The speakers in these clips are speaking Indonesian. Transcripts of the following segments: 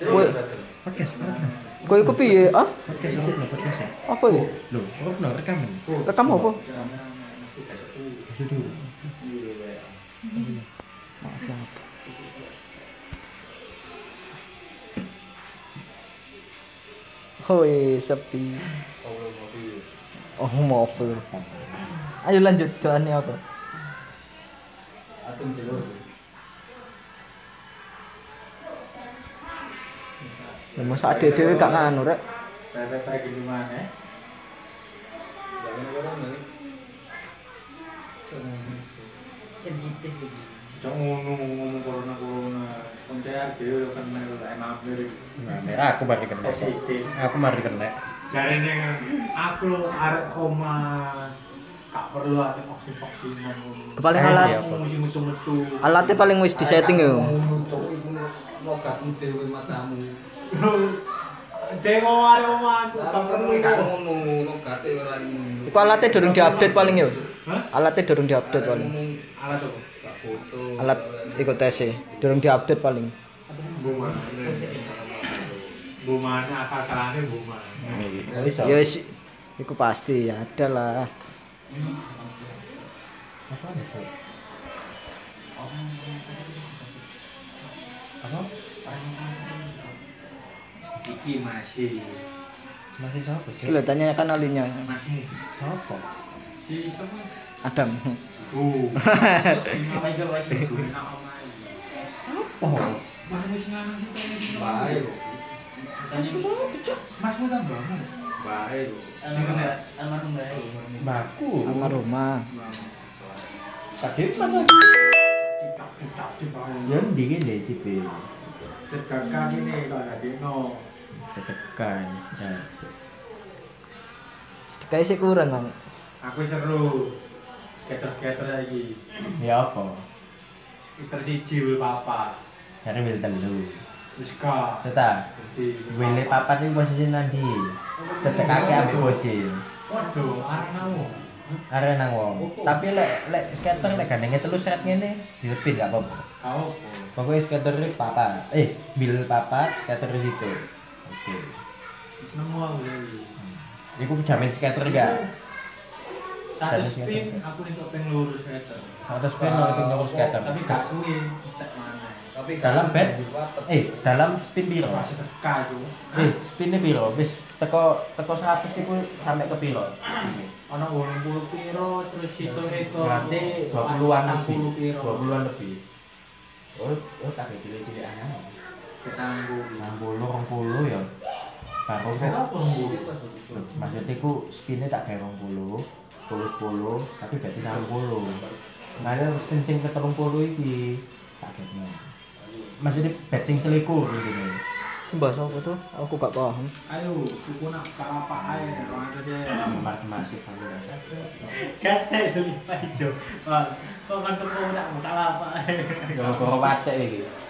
Kowe Podcast apa? kowe iku piye? Ah, Podcast apa no podcast ya? apa ya? Loh, apa no rekaman? Rekam apa? Dulu. Maaf, maaf. Hoi, sepi. Oh, maaf. Ayo lanjut doanya apa? Atum jelur. Ya masa ade dhewe gak nganu rek. Pepe mana? Jangan orang nih. sensitif Jangan ngomong ngomong corona corona. Koncer dia udah kena udah enak dari. Nah, aku mari kena. Positif. Aku mari kena. Yang aku arek koma gak perlu ada. Kepaling Ayo, alat iya. Musim metu metu. alatnya paling wis di setting yo. Untuk ibu logatmu dewe matamu. Tengok arek oma aku Tak perlu ngono ora ngono. Iku alatnya durung diupdate paling yo. Hah? Alatnya durung diupdate paling. Alat apa? Foto. Alat iku tes e. Durung diupdate paling. Bu mana? Bu mana akal kalane bu mana? Ya wis iku pasti ya ada lah. Apa? Apa? Iki masih Masih siapa? Gila tanya kan alinya. masih Siapa? si siapa? Adam. Apa sih Oh, Mas wis ngangen Bae lho. Mas mu tambah. Bae lho. almarhum masa Cicak cicak cicak. ya. Sedekah ini kok ada dino. Setekan. Ya. Sedekah sih kurang kan. Aku seru. Skater-skater lagi. Ya apa? Skater siji wil papa. Cari mil telu. Wis ka. Tetap. Jadi Wile papat ini posisi nanti. Tetek kaki ambil bocil. Waduh, arek mau. Are nang wong. Tapi lek lek skater lek gandengnya telu seret ngene, dilepin gak apa-apa. Pokoknya skater ini papa. Eh, bil papa, skater di situ. Oke. nemu aku lagi. Iku jamin skater gak? Satu spin aku nih pengen lurus skater. Satu spin nol itu ngurus skater. Tapi gak suwe. Tak mana. Tapi Dalam bed? Eh, dalam spin piro? Pas sedekah itu. Eh, spinnya piro? Wis teko teko 100 iku sampai ke piro? Ono 80 piro terus hitung-hitung. Berarti 20-an lebih. 60 piro. 20-an lebih. Oh, oh tak cilik-cilik anak. Kecanggung. 60 20 ya. Baru kok. Kenapa bu? Loh, Maksudnya ku spinnya tak kayak 20, 10 10, tapi berarti 60. Nah, ada spin sing ke 30 iki. Tak kayaknya. Maksudnya bet sing selikur gitu. Bahas apa tuh? Aku gak paham. Ayo, kuku nak apa aja, dia. Mark masih sampai dasar. Kata itu kau kan nak watek iki.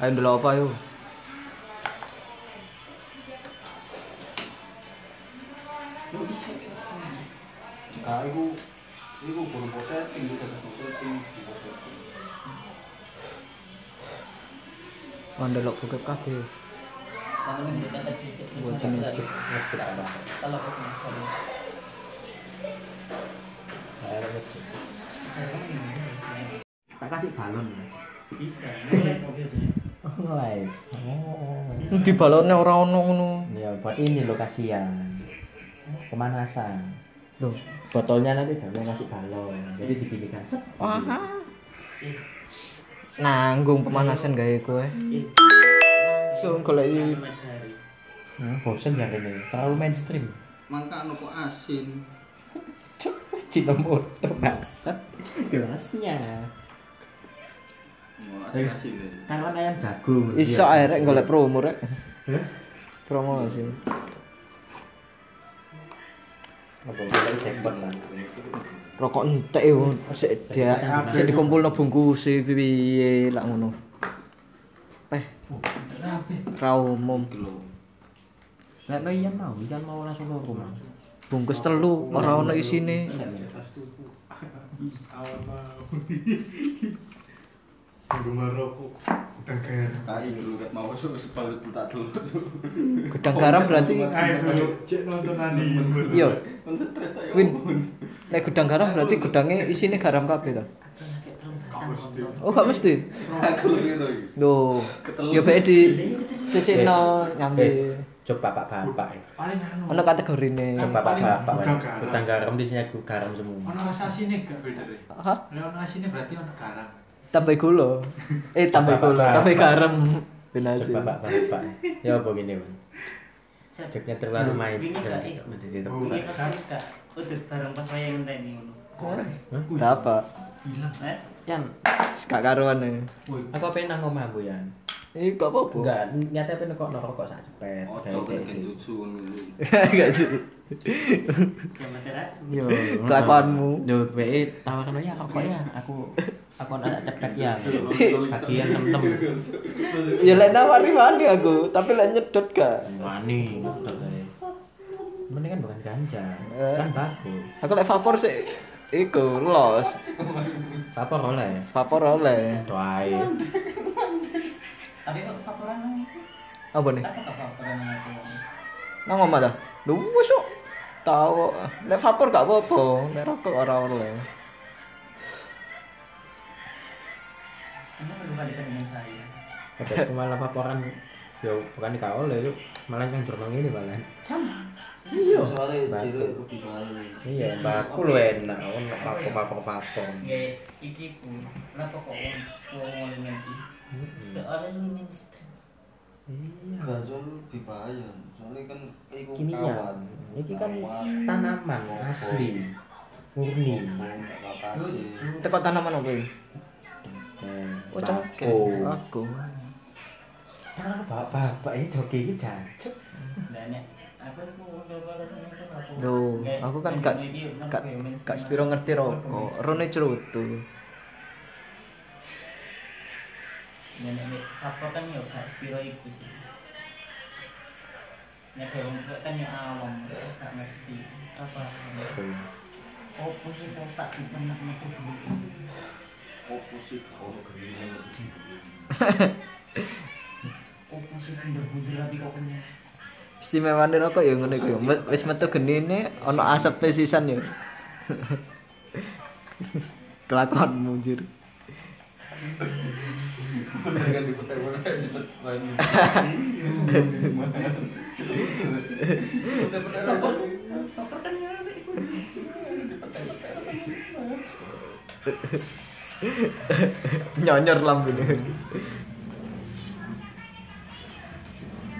Ayo dulu apa yuk? Ah, iku iku kurang setting satu setting, dua setting. Mandelok bokep kabeh. kalau ini kata fisik Buat ini cuk. Ngecek apa? kalau aku kalau Saya ngecek. Tak kasih balon. Bisa. Oh, live. Oh. Di balonnya ora ono ngono. Ya, buat ini lo kasihan. Pemanasan. Loh, Botolnya nanti jangan kasih balon. Jadi dipilihkan. Set. wah. Nanggung pemanasan gawe kowe. Langsung golek i- Hmm, bosen ya ini. Terlalu mainstream. Mangka anu kok asin. Cina motor bangsat. Gelasnya. Asin deh. Kan ayam jagung. iso Iya. ae rek golek promo rek. Promosi. Apa lah. Rokok entek yo sik dia sik dikumpulno bungkus e piye lak ngono. Peh, ra umum. Kilo. Lek no Ian mau, Ian mau langsung ke rumah. Bungkus telu ora ono isine. rokok udah kayak kai dulu ket mau wis balut tak dulu Gedang garam berarti kayak dulu cek iya. ta ya Win. Nek gedang garam berarti gedangnya isine garam kabeh mesti. Oh, gak mesti. aku gitu Loh, ya bae di sisino nyambi. Eh, coba bapak-bapak paling anu Ono kategorine. Coba bapak-bapak gudang ya. garam. Garam di sini aku garam semua. ono asine gak filternya Hah? Ono asine berarti ono garam Tambah gula. Eh, tambah gula, Pak. tambah garam. Benasi. Coba bapak-bapak. Ya apa gini, Bang? Ceknya terlalu main. Kan gak udut bareng pas wayang ngenteni ngono. Enggak apa. hilang Eh, Yan, Gak karuan ya. aku apa nang Bu Yan? Ini gak apa-apa. Enggak, nyata apa kok rokok sak cepet. oh coba kayak kan jutsu ngono Gak cuy. kayak materasu. Yo, Kelakuanmu. Yo, wae tawakan ya rokok ya. Aku aku nak cepet ya. Bagian temen-temen. Ya lek nawari wani aku, tapi lek nyedot gak. Wani, ngetot ae. Mending kan bukan ganja, Eh. kan bagus. Aku lek vapor sih iku los. Apa oleh? Vapor oleh. Doae. Tapi kok nang? Apa nih? Apa kok paparan nang itu? Nang omah dah. Lu kok tahu. Lek vapor gak apa-apa, lek rokok ora oleh. Aku malah laporan yo bukan di oleh lu malah yang jurnal ini malah. iya soalnya lebih baik Iya, baku lu enak, ono papo-papo-papo. Nggih, iki ku. Kenapa kok wong wong ngene iki? Soalnya lu mainstream. Iya. gajol lebih bahaya soalnya kan iku Kimia. kawan Iki kan Kawan. tanaman asli. Murni. Kapasi Teko tanaman apa iki? Oh, cengkeh. Aku. Kalau bapak-bapak ini joki ini jancuk. Kan. Loh, aku kan gak gak gak spiro ngerti rokok. Rone cerutu. Dan nek apa kan yo gak spiro iku sih. Nek wong kan yo awam, gak ngerti apa. Opo sih kok tak ditenek metu dulu. fokus sih kalau gini Opo sih bunder-bunder tapi kok kena. Istimewane rokok ya ngono iku. Met- Wis metu genine ana asap sisan ya. Kelakuanmu jur. kan di kota mana di lain Nyonyor lambene.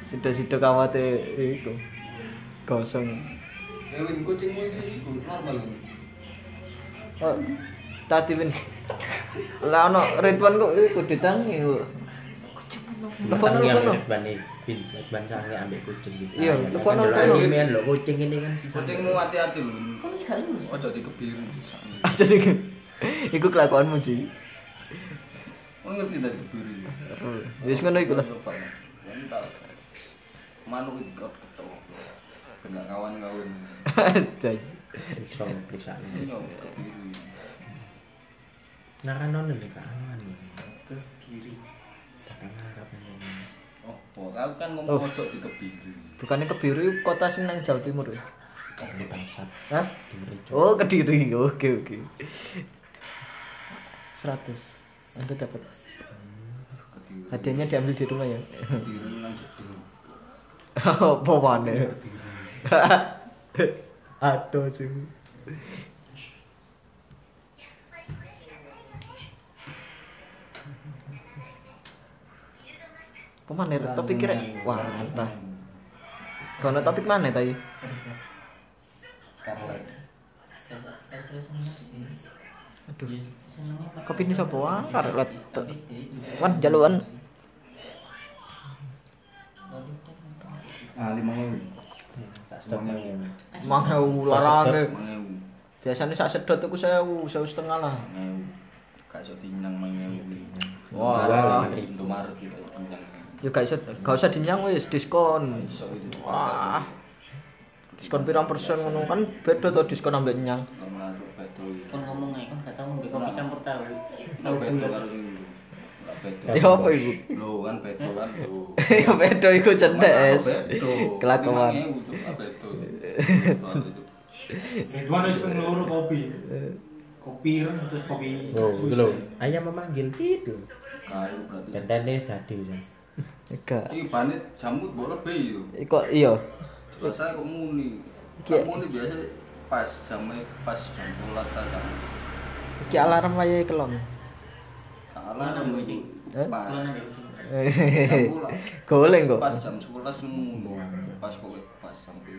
Sida-sida kawate iku. Gosong. Ewin kucingmu ini iku normal ini. Oh, tadi ben. Lah ono Ridwan kok iku ditangi kok. Lepas Lepas yang ono. ban bin, ban sange ambek kucing gitu. Iya, lepas kan ono, dulu ono. ini kan lho, kucing ini kan. Kucingmu hati-hati lho. Kok sekali lulus? Ojo dikebiru. Aja nih. Iku kelakuanmu sih. Kau ngerti tadi kebiru. Wis ngono iku lah. Manuk itu kau ketawa. Kena kawan-kawan. Janji. Periksa, periksa. Iya, kebiru. Kan nonton nih kawan. Ke kiri. Datang harap ini. Oh, kau kan ngomong ojo dikebiru. Bukannya kebiru iku kota sing nang Jawa Timur ya? Ini bangsat. Hah? Duri, Cok. Oh, Kediri. Oke, oke. 100. Anda dapat. Hadiahnya diambil di rumah ya. Kebiru nang. Apa maneh? Aduh sih. Ke mana ya? Topik kira Wah mantap Kono topik mana tadi? Scarlet. Aduh pakai Kopi ini siapa? Wah juga- Wan jaluan. Ah, lima ewu. Lagi. Mau larang Lima ewu. Biasanya sak sedot aku sewu, sewu setengah lah Lima ewu. Gak iso dinyang lima ewu. Wah. Itu dinyang. Ya gak usah, gak usah dinyang wis diskon Iso itu. Wah Diskon pirang persen ngono kan beda tuh diskon ambek nyang. Kon ngomong aja kan gak tahu ngambil kopi campur tahu. Tahu betul karo sing bedo. Ya apa iku? Lho kan bedo kan tuh. Ya bedo iku cendes. Kelakuan. 5.000 tuh, bedo. Soal itu. Ridwan wis pengeluru kopi. Kopi ireng terus kopi Oh, lho. Ayam memanggil itu. Kayu berarti. Bentene dadi. Enggak. Iki bane jamu mbok lebih itu. Iku iya. Biasa kok muni. Iki- Kok muni biasa pas jamnya pas jam 12 ta jam. Iki alarm wayahe kelon. Bu, Cik? Eh? Pas. Goleng kok. Pas jam 11 nemu. Pas pokoknya pas sampai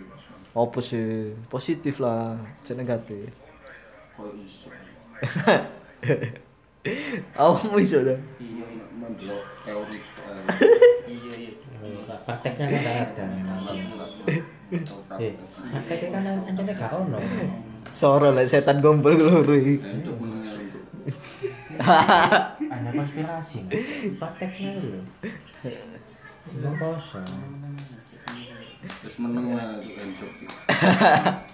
Apa sih? Positif lah, jangan negatif. kok iso. Awakmu iso dah. Iya, iya. Mendelok teori. eh, Iya, iya. Prakteknya kan gak ada. Eh, prakteknya kan anjane gak ono. Sore lah setan gombol keluru iki. Ada konspirasi. Prakteknya lho. Ngomong kosong. Terus menengah itu encok. Ah,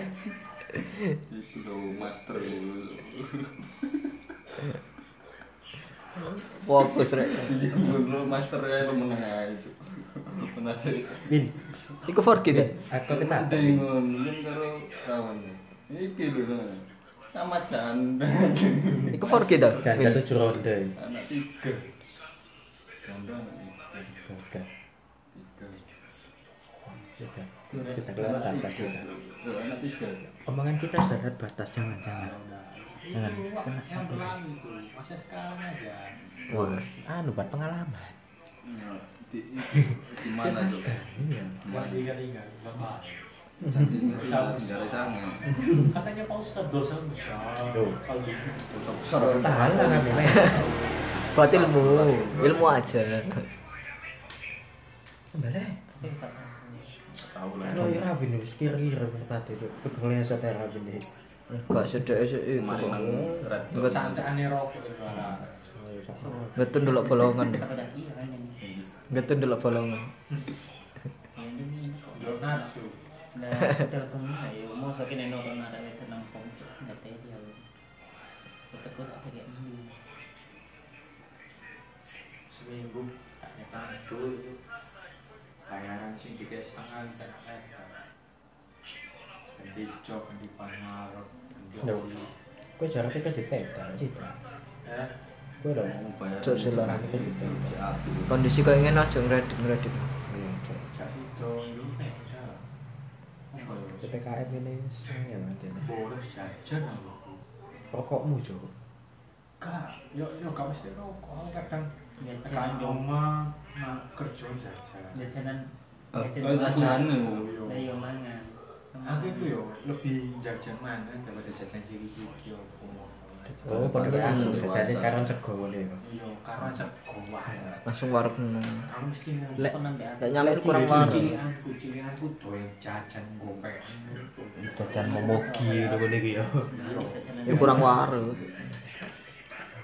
Itu lo master lu. Fokus rek. Iya bener master ya lo menengah itu. Bin, Iku forget ya. aku kena. Dengon, kan karo kawan. Iki lho. Sama janda. Iku forget dah. Janda tujuh ronde. Anak tiga. Janda anak tiga. Oke. Tiga. Kita sudah. Tuh, Anak tiga. Omongan kita sudah ada batas, jangan jangan. Jangan. Masa sekarang aja. Wah. Anu buat pengalaman. Nah, di di mana tuh? Iya. Katanya Pak Ustadz dosa besar. Gitu. Dosa besar. Tahan lah kami men. Buat ilmu, ilmu aja. Boleh. Eh, tahu. Lah. Lo ya Rabin wis kira-kira sepatu itu. Peduli saya Rabin deh. Gak sedek sih iku. Kemarin nang red Enggak Santai aneh rokok. Ngetun dulu bolongan. Iya, kan bolongan. Telepon ayo mau ada tak kayak ini. Seminggu tak nyetan dulu. Bayaran sih tiga setengah tak ada. Ganti job, ganti pangarep, ganti. Kue jarak kita di cita. Eh, Kue dong. Bayar Cok, sila. Kita di peta. di api. Kondisi kau ingin aja ngeredit ngeredit. Iya, ya? PPKM ini ya aja. Boros jajan aku. Rokokmu Cok. Kak, yo yo gak mesti rokok. Kadang jajan. rumah, nah kerja jajan. Jajanan. Oh, jajanan jajan bagus. lu. Lah iya mangan. Aku itu yo lebih jajan mana daripada jajan ciri-ciri apa. Oh, pada Pada anu dewasa. jadi karena sego boleh. Iya, karena sego wae. Langsung warung. Aku mesti Lek-? Lek nyampe kurang warung. Cilianku, cilianku doyan jajan gopek. Jajan momogi ngene iki ya. Jajanan. Ya kurang warung.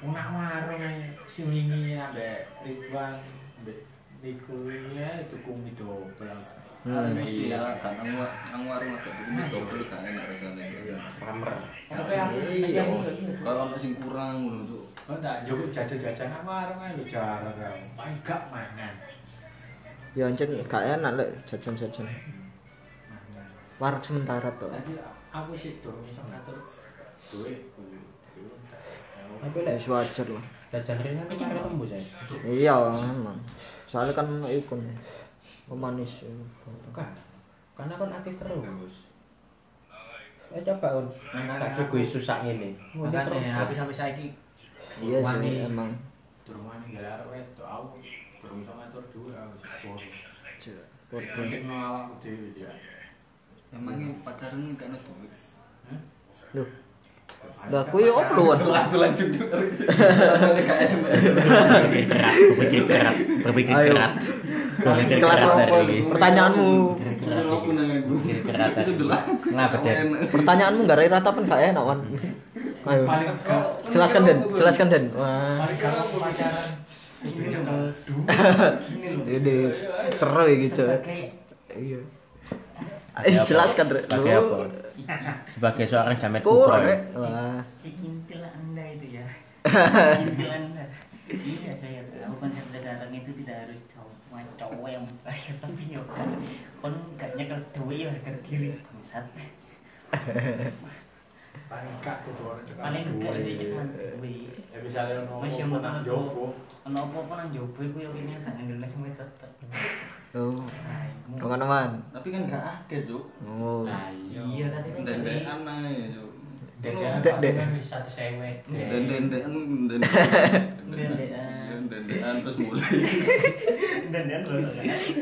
Nak warung si wingi ambek Ridwan ambek Niku ya itu kumi. Hmm. Mesti ya kan ang ang warung agak dulu double kan enak rasanya. Pamer. Tapi aku Iya. Kalau ono sing kurang ngono tuh. Kau tak jauh jajan-jajan nang warung ae lho jarang kan. Paling gak mangan. Ya ancen gak enak lek jajan-jajan. Warung sementara tuh. Tadi aku sih durung iso ngatur duit. duit. Tapi lek wis wajar lah. jajan ringan kemarin tembus ya. Iya emang. Soalnya kan iku nih. Pemanis. Bukan. Karena kan aktif terus. Eh coba Tak aku- gue susah ini. Makanya aku sampai saiki Iya sih emang. durung wani gelar wedok aku durung iso ngatur duit aku. Bodoh. Mungkin mau dhewe ya. Emangnya pacaran kan duit. Hah? Loh. Lah kuwi opo lu? Aku lanjut juga. Berpikir keras, berpikir Ayo. keras. Berpikir dari Pertanyaanmu. Aku aku. Berpikir keras Itu dulu. Ngapa Den? Pertanyaanmu gak rai rata pun gak enak wan. Ayo. Jelaskan Den, jelaskan Den. Wah. aku. Ini seru ya gitu. Iya. Eh jelaskan Rek. Sebagai apa? Sebagai seorang jamet. Rek. Wah. si kintil anda Gituan. Iya saya tahu konsep sekarang itu tidak harus cowok cowok yang bayar tapi nyokan kon gak nyekel duit ya harga diri bangsat paling gak kudu orang cekak paling enggak duwe. itu cekan duit ya misalnya ono yang apa nang jopo ono apa-apa nang jopo iku yo kene gak ngendelne semua tetep Oh, rongan aman. Tapi kan gak akeh, Cuk. Oh. nah iya iya tadi kan Dendekan ae, Cuk. Dek Dek, dek. kan satu sewet Dek. Den den den den Dendekan. den den terus mulai. dan dan lo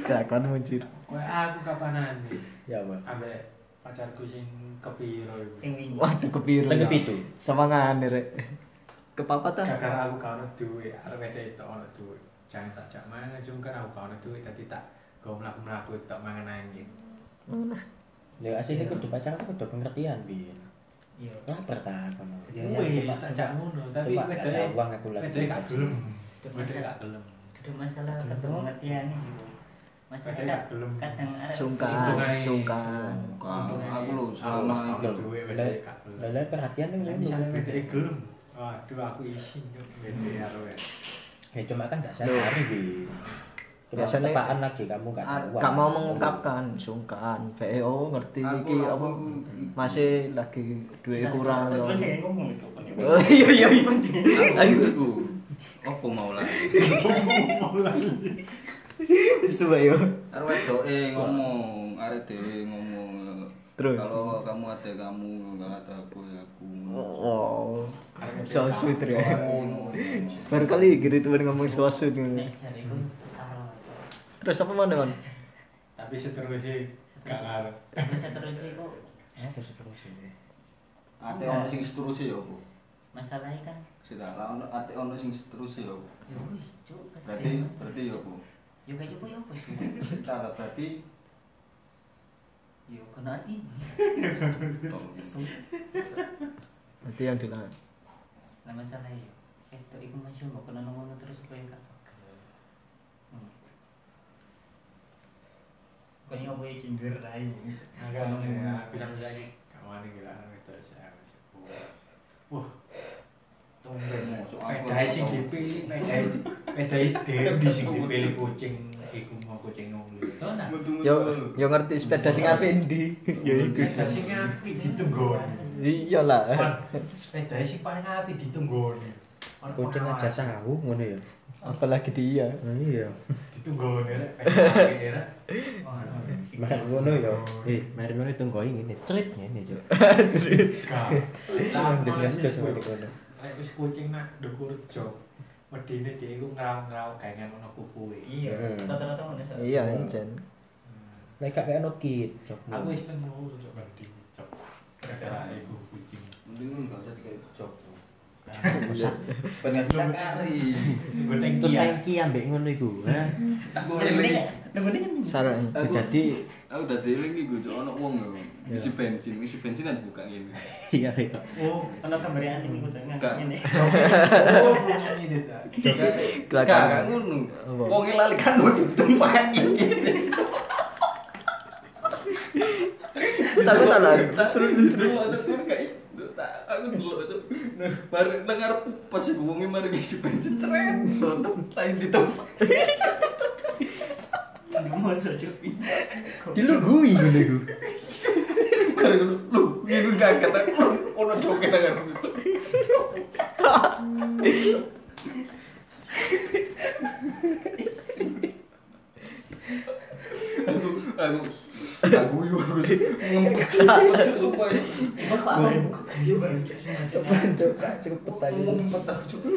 Kelakuan muncul. kowe aku kapanan nih Ya apa? ambek pacarku sing kepiro iku sing wingi Waduh kepiru. Sing kepitu. Semangan rek. Kepapat ah. gara aku kau ono duit arep itu ono duit jangan tak jak mangan cuma kan aku kau duit tadi tak kau melaku melaku tak mangan angin. Ya asline kudu pacaran kudu pengertian, Bin. iya. Wah, pertama. Ya, wih coba- tak jak ngono tapi coba wedok ada uang aku lagi. wedok gak gelem. Wedok gak gelem. ada masalah ketemu pengertian sih masalah gelem. kadang ada Sungkan, sungkan. Aku lho selama wis duit wedok gak gelem. Lah lah perhatian ning Lah misalnya wedok gelem. Waduh aku isin wedok karo wedok Ya cuma kan enggak sehari, Bin. Cuma Biasanya- tepaan lagi kamu enggak Ah, tahu. Gak mau mengungkapkan sungkan. BO ngerti Aku iki lah, apa aku- masih lagi duit kurang. Yo. jangan ngomong itu Oh iya iya iya. Ayo. Apa mau lah? Wis tuwa yo. Arep wedoke ngomong, arek dhewe ngomong. Terus? Kalau kamu ada kamu, kalau ada aku ya aku. Oh. So sweet ya. Baru kali gini temen ngomong so sweet salah Terus apa mana man? tapi seterusnya gak ngarep terus terus iku Apa seterusnya? Ate ono sing seterusnya ya apa? masalahnya kan Sida lah ono ate ono sing seterusnya ya apa? ya wis cuk Berarti berarti ya apa? yo kayak apa ya apa sih berarti yo kena arti Nanti yang dilawan. nah masalahnya eh tuh iku masih mau kena ngono terus iku yang kata Kayaknya apa ya cinder rai agak ya aku sampe lagi kawan gila itu saya wah. Tumben Masuk aku. pedai sing dipilih pedai pedai dewi sing dipilih kucing iku mau kucing nah Yo yo ngerti sepeda sing apik ndi. Ya iku. pedai sing api ditunggu Iya lah. sepeda sing paling api ditunggu Kucing aja tahu ngono ya. Apalagi dia. Nah, iya. rek pedai api rek Makan ngono ya. Eh, mari ngono tunggu ngene, cerit ngene, Cuk. Gak. Ngendus ngendus ngono wis kucing nak ndukur jo. Medine dia iku ngraw-ngraw kayak ono kukuwe. iya Hmm. rata-rata ngono. Iya encen. Nek gak kaya kit, Cuk. Aku wis nemu cok berarti cok. Gara-gara iku kucing. mending enggak usah dikayak job. Pengen cakari. Goteng terus kia. tangki ambek ngono iku. Ha. Aku Salah. Aku Jadi aku dadi eling iki gue ono wong yo. Isi bensin, isi bensin ada buka ngene. iya iya. oh ono gambar anime iku dengan Gak. ngene Oh, ini ta. Kelakar. Gak gak ngono. Wong lali kan nutup tempat iki. Tapi tak lah. Terus terus terus aku dulu itu. Nah, nang arep pas iku wonge mari isi bensin ceret. Tutup lain ditutup. Mau sejuk Dilugui ngono iku. Kare ngono, lu ngene gak kata lu ono joget arep. Aku aku aku ngempet gak cukup.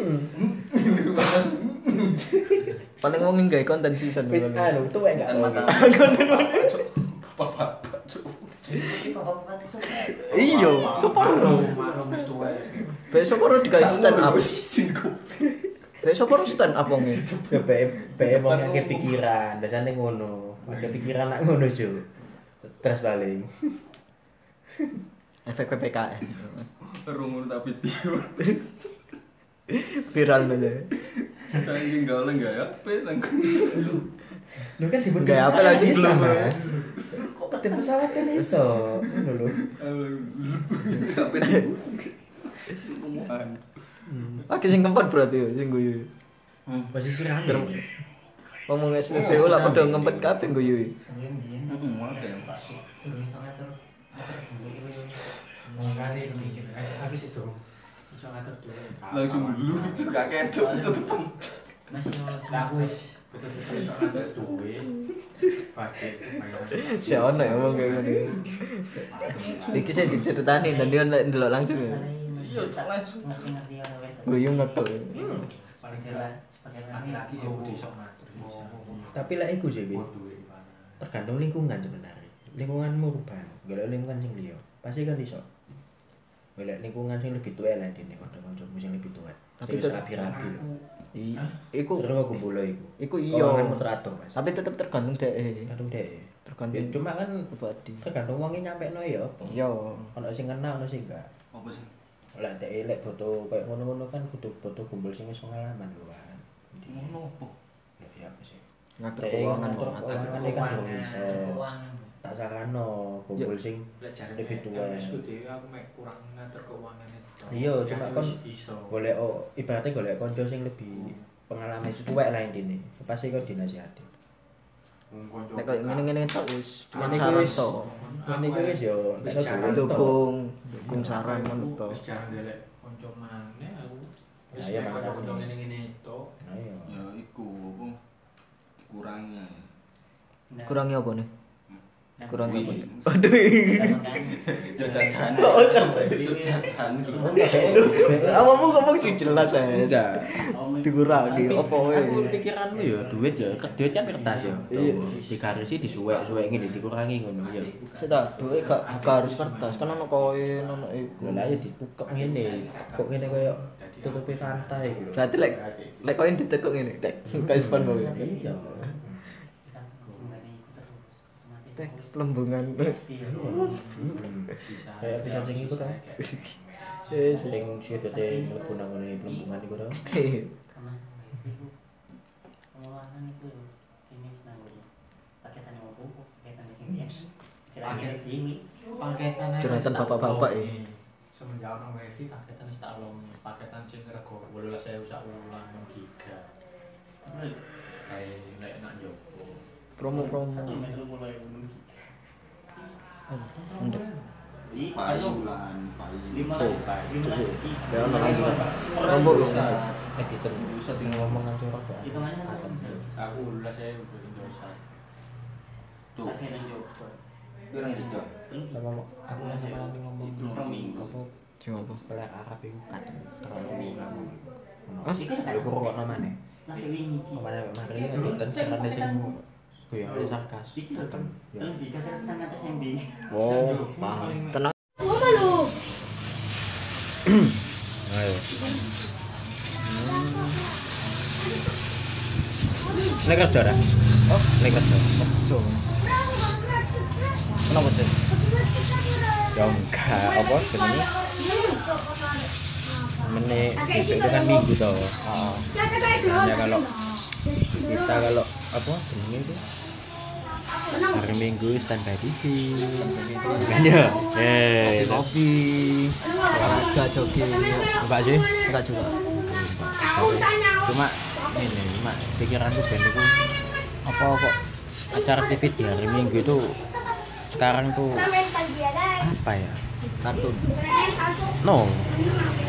Paling wong konten season anu gak mata tahu. cuk. Bapak cuk. bapak-bapak itu Iya, separo. Maro wis tuwa. Besok baru digawe stand up. Besok baru stand up wonge. Ya bae bae wong akeh pikiran, biasane ngono. Akeh pikiran nak ngono, Cuk. Terus paling. Efek PPKN. Rungun tak video. Viral aja. Saking gawe enggak ya? Pe tangkung. Lu kan dibut Nggak apa langsung belum, Mas. Kok peten pesawat kan iso. Apa? Ngomong. Oke sing ngempet berarti ya sing guyu. posisi rame Ngomong SPBU lah padha ngempet kabeh habis itu iso ngatur dulu Langsung lu juga kedok tutupan. Mas yo aku wis betul-betul iso ngatur duwe pakai bayaran Si ono ya ngomong kayak gini. Iki saya diceritani dan dia ndelok langsung ya. Iya, langsung. ngerti-ngerti orang wedok. Guyu ngetok. paling sebagai laki-laki ya kudu iso ngatur Tapi lah iku sih, duwe tergantung lingkungan sebenarnya. Lingkunganmu urban. Golek lingkungan sing liya pasti kan iso. Golek lingkungan sing lebih tua lah dene kanca-kancamu sing lebih tua Tapi tetep- rapi-rapi. lho Iku terus aku kumpul iku. Iku iya. Teratur Mas. Tapi tetep tergantung dhek. tergantung deh Tergantung Ya, cuma kan pribadi. tergantung wong nyampe no ya apa? Iya. ono sing kenal ono sing enggak. Apa sih? lah dek lek foto kayak ngono-ngono kan kudu foto kumpul sing wis pengalaman lho kan Ngono apa? ya apa sih Ngatur Dek keuangan ngatur kok. keuangan iki kan iso keuangan. tak sarano kumpul sing lek jare Lebih tua. aku mek kurang ngatur keuangan itu Iya, cuma Ya, kon golek oh, ibaratnya golek kanca sing lebih pengalaman tuwek lah intine. Pasti kok dinasihati. Nek koyo ngene-ngene tok wis cuma saran tok. Ngene iki wis yo jarang dukung. Dukung, saran ngono tok. wis jarang golek kanca maneh aku Ya, iya, mek makanya. kanca ngene-ngene tok Ayo. Ya iku apa? Kurangnya. Nah, Kurangnya apa nih? nah, Kurangnya apa? Wih. Aduh. nah. Ya jajan. Oh, jajan. Jajan. Awakmu ngomong sing jelas. Oh, my- Dikurangi Tapi apa Aku wae. pikiranmu ya duit ya, duit kan kertas ya. Iya. Digarisi disuwek-suwek ngene dikurangi ngono ya. Sudah, duit gak harus kertas, kan ono koin, ono iku. Lah ya ditukok ngene. Kok ngene koyo tutupi santai gitu. Berarti lek lek koin ditekuk ngene, tek. Kayak spon kowe. Iya. Kita sebenarnya ikut terus. Otomatis Teh, lembungan. Ya. Kayak bisa sing ta. Yes. Sing mlebu nang ngene iku itu pengeluaran itu ini. Paketan yang mau paketan ya. Bapak-bapak, eh. semenjak wifi paketan wis tak longi paketan sing rego 18000 sak wulan 6 giga kayak lek nak Promo-promo. Satu meter mulai menunggu. Ndek. Di Pai ayo bulan, pai. lima. Editor. Bisa sing ngomong mana kan bisa. aku ulah saya udah Tuh, pirang giga. Sama aku lah sama nanti ngomong. Apa? Sing apa? Pelek Arab itu kan terlalu ngomong. Hah? Lu kok kok namanya? Nah, ini ini karena sing goyang ada sarkas. Iki lho kan. Kan di kakak tang atas yang di. Oh, paham. Tenang. Ayo. Ini kerja dah. Oh, ini kerja. Jo. Kenapa sih? Ya enggak, apa jenenge? Mene itu kan minggu toh. Ah, Ya kalau kita kalau apa? Jenenge itu hari minggu standby TV kan ya eh kopi, olahraga, jogging. enggak sih Enggak juga. cuma ini cuma pikiranku ben itu apa kok acara TV di hari minggu itu sekarang tuh apa ya? Kartun. no.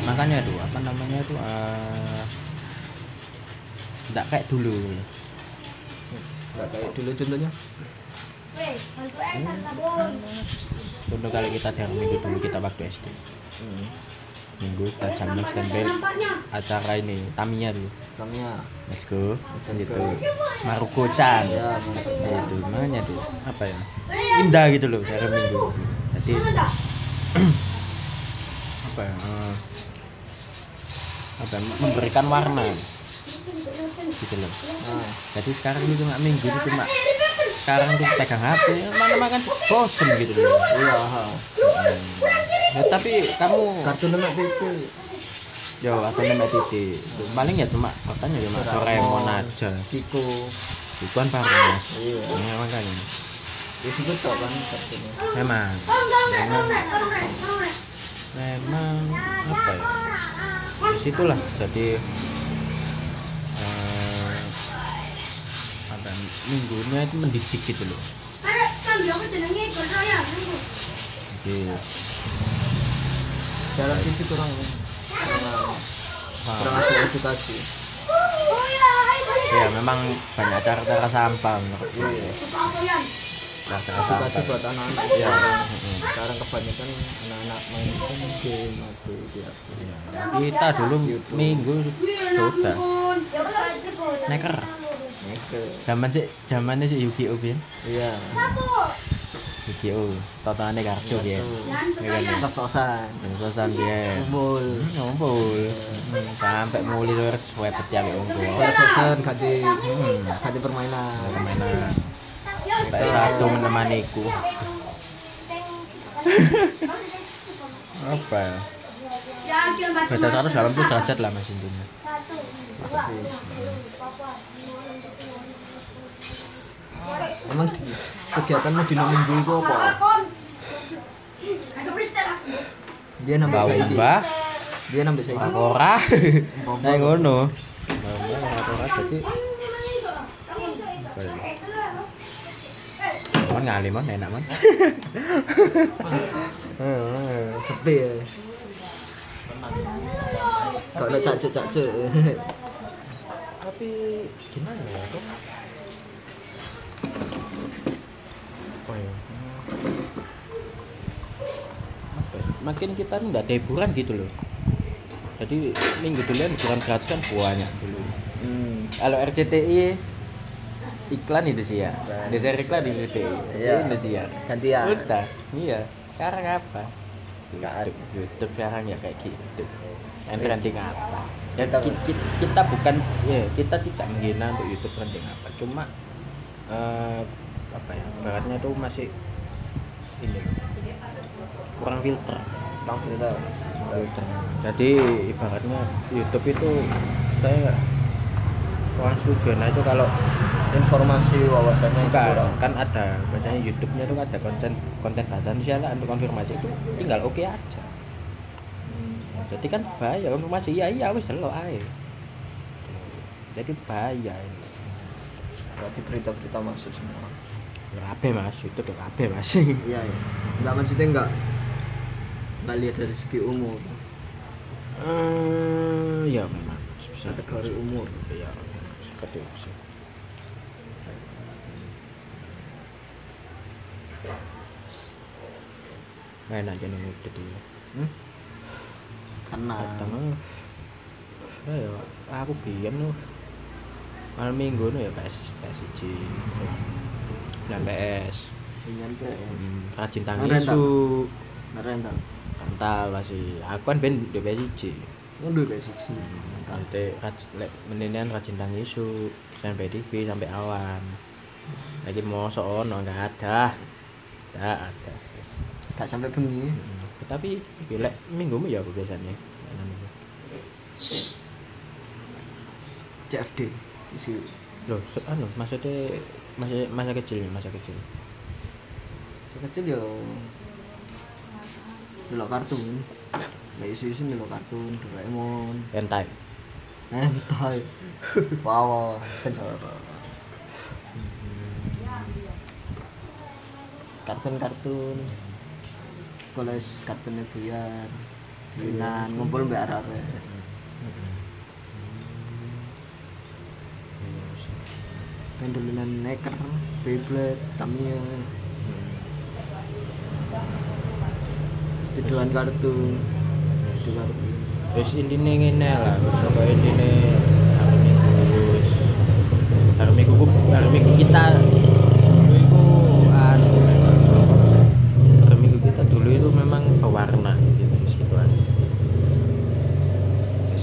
Makanya tuh apa namanya tuh eh tidak kayak dulu Enggak kayak dulu contohnya. contoh kali kita hari minggu dulu kita waktu SD minggu kita jam 6 standby acara ini Tamiya tuh Tamiya. let's go. Gitu Maruko Chan Ya, itu makanya tuh apa ya? Indah gitu loh hari minggu. jadi apa ya? Eh, apa ya, memberikan warna gitu loh. Nah, jadi sekarang itu cuma minggu itu cuma sekarang tuh pegang HP mana makan bosen gitu loh. Iya, ya, tapi kamu Kartun enak TV. yo atau nemek titik paling ya cuma makanya cuma Doraemon. Aja. Kiko. itu kan Parnas Iya. ya makanya. Ya sih betul kan kartunnya. memang. Memang memang apa ya? Di situlah jadi apa minggunya itu mendidik gitu. Loh jadi Cara TV kurang kurang, ada edukasi. ya memang banyak cara-cara sampah menurutku cara-cara Edukasi sampah. buat anak-anak. Ya sekarang. Sekarang kebanyakan anak-anak main game atau di kita dulu minggu sudah. neker Zaman sih zamannya sih Yu-Gi-Oh Bin Iya. Yu-Gi-Oh totalnya kartu ya ya kan Tos-tosan. Terus-terusan dia ngumpul Hmm, sampai mulai tuh swepet ya unggul bosan ganti Hmm. ganti permainan. permainan sampai satu menemaniku apa beda 180 derajat lah mas intinya Pasti. Emang di kegiatanmu di minggu itu apa? Dia nambah saiki. mbah Dia nambah saiki. ora nah ngono ora jadi Mon ngali mon enak mon. Sepi ya. Kok ada cacuk-cacuk. Tapi gimana ya Oh ya. Apa ya? Makin kita nggak ada hiburan gitu loh. Jadi minggu dulu hiburan gratis kan banyak dulu. Hmm. Kalau RCTI iklan itu sih ya. Desa iklan di RCTI. Iya. Itu sih ya. Gantian. Udah, iya. Sekarang apa? Nggak ada YouTube sekarang ya kayak gitu. Yang trending apa? Ya, Kita- ki- ki- kita, bukan ya kita tidak menghina untuk YouTube trending apa. Cuma eh, apa ya? Baratnya tuh masih ini loh, kurang filter. Bang filter. filter. Jadi ibaratnya YouTube itu saya kurang setuju. Nah itu kalau Informasi wawasannya itu Bukan, kurang. kan ada biasanya YouTube-nya tuh ada konten konten bahasa Indonesia lah untuk konfirmasi itu tinggal oke aja. Jadi kan bahaya konfirmasi iya iya wis delok ae. Jadi bahaya ini. Berarti berita-berita masuk semua. Ya kabeh Mas, itu kabeh Mas. Iya, iya. Enggak maksudnya enggak enggak lihat dari segi umur, Eh, ya memang bisa kategori umur. ya seperti itu sih. Enak aja nih ngedit ya. Hmm? Karena kadang ya aku biyen loh malam minggu nih ya PS PSG dan PS ingin ke hmm, rajin tangi isu. rental. rental masih. Aku kan ben di PSG Ngunduh guys siji. nanti rajin lek mendingan rajin tangi isu sampai TV sampai awan. Lagi mau ono nggak ada. Nggak ada. Gak sampai bengi. Hmm, tapi lek minggu ya apa biasanya? CFD isi loh se- anu maksudnya masa masa kecil. Masa kecil sekecil yo delok kartun. Lagi isu isu delok kartun Doraemon. Hentai. Hentai. Wow sensor kartun kartun koles kartunnya buyar dinan ngumpul mbak arare pendulinan neker Beyblade Tamiya. Tiduran kartu. Tidur kartu. Wis intine ngene lah terus apa ini harmi kugus harmi kugus harmi kita dulu itu anu harmi kita dulu itu memang pewarna gitu gitu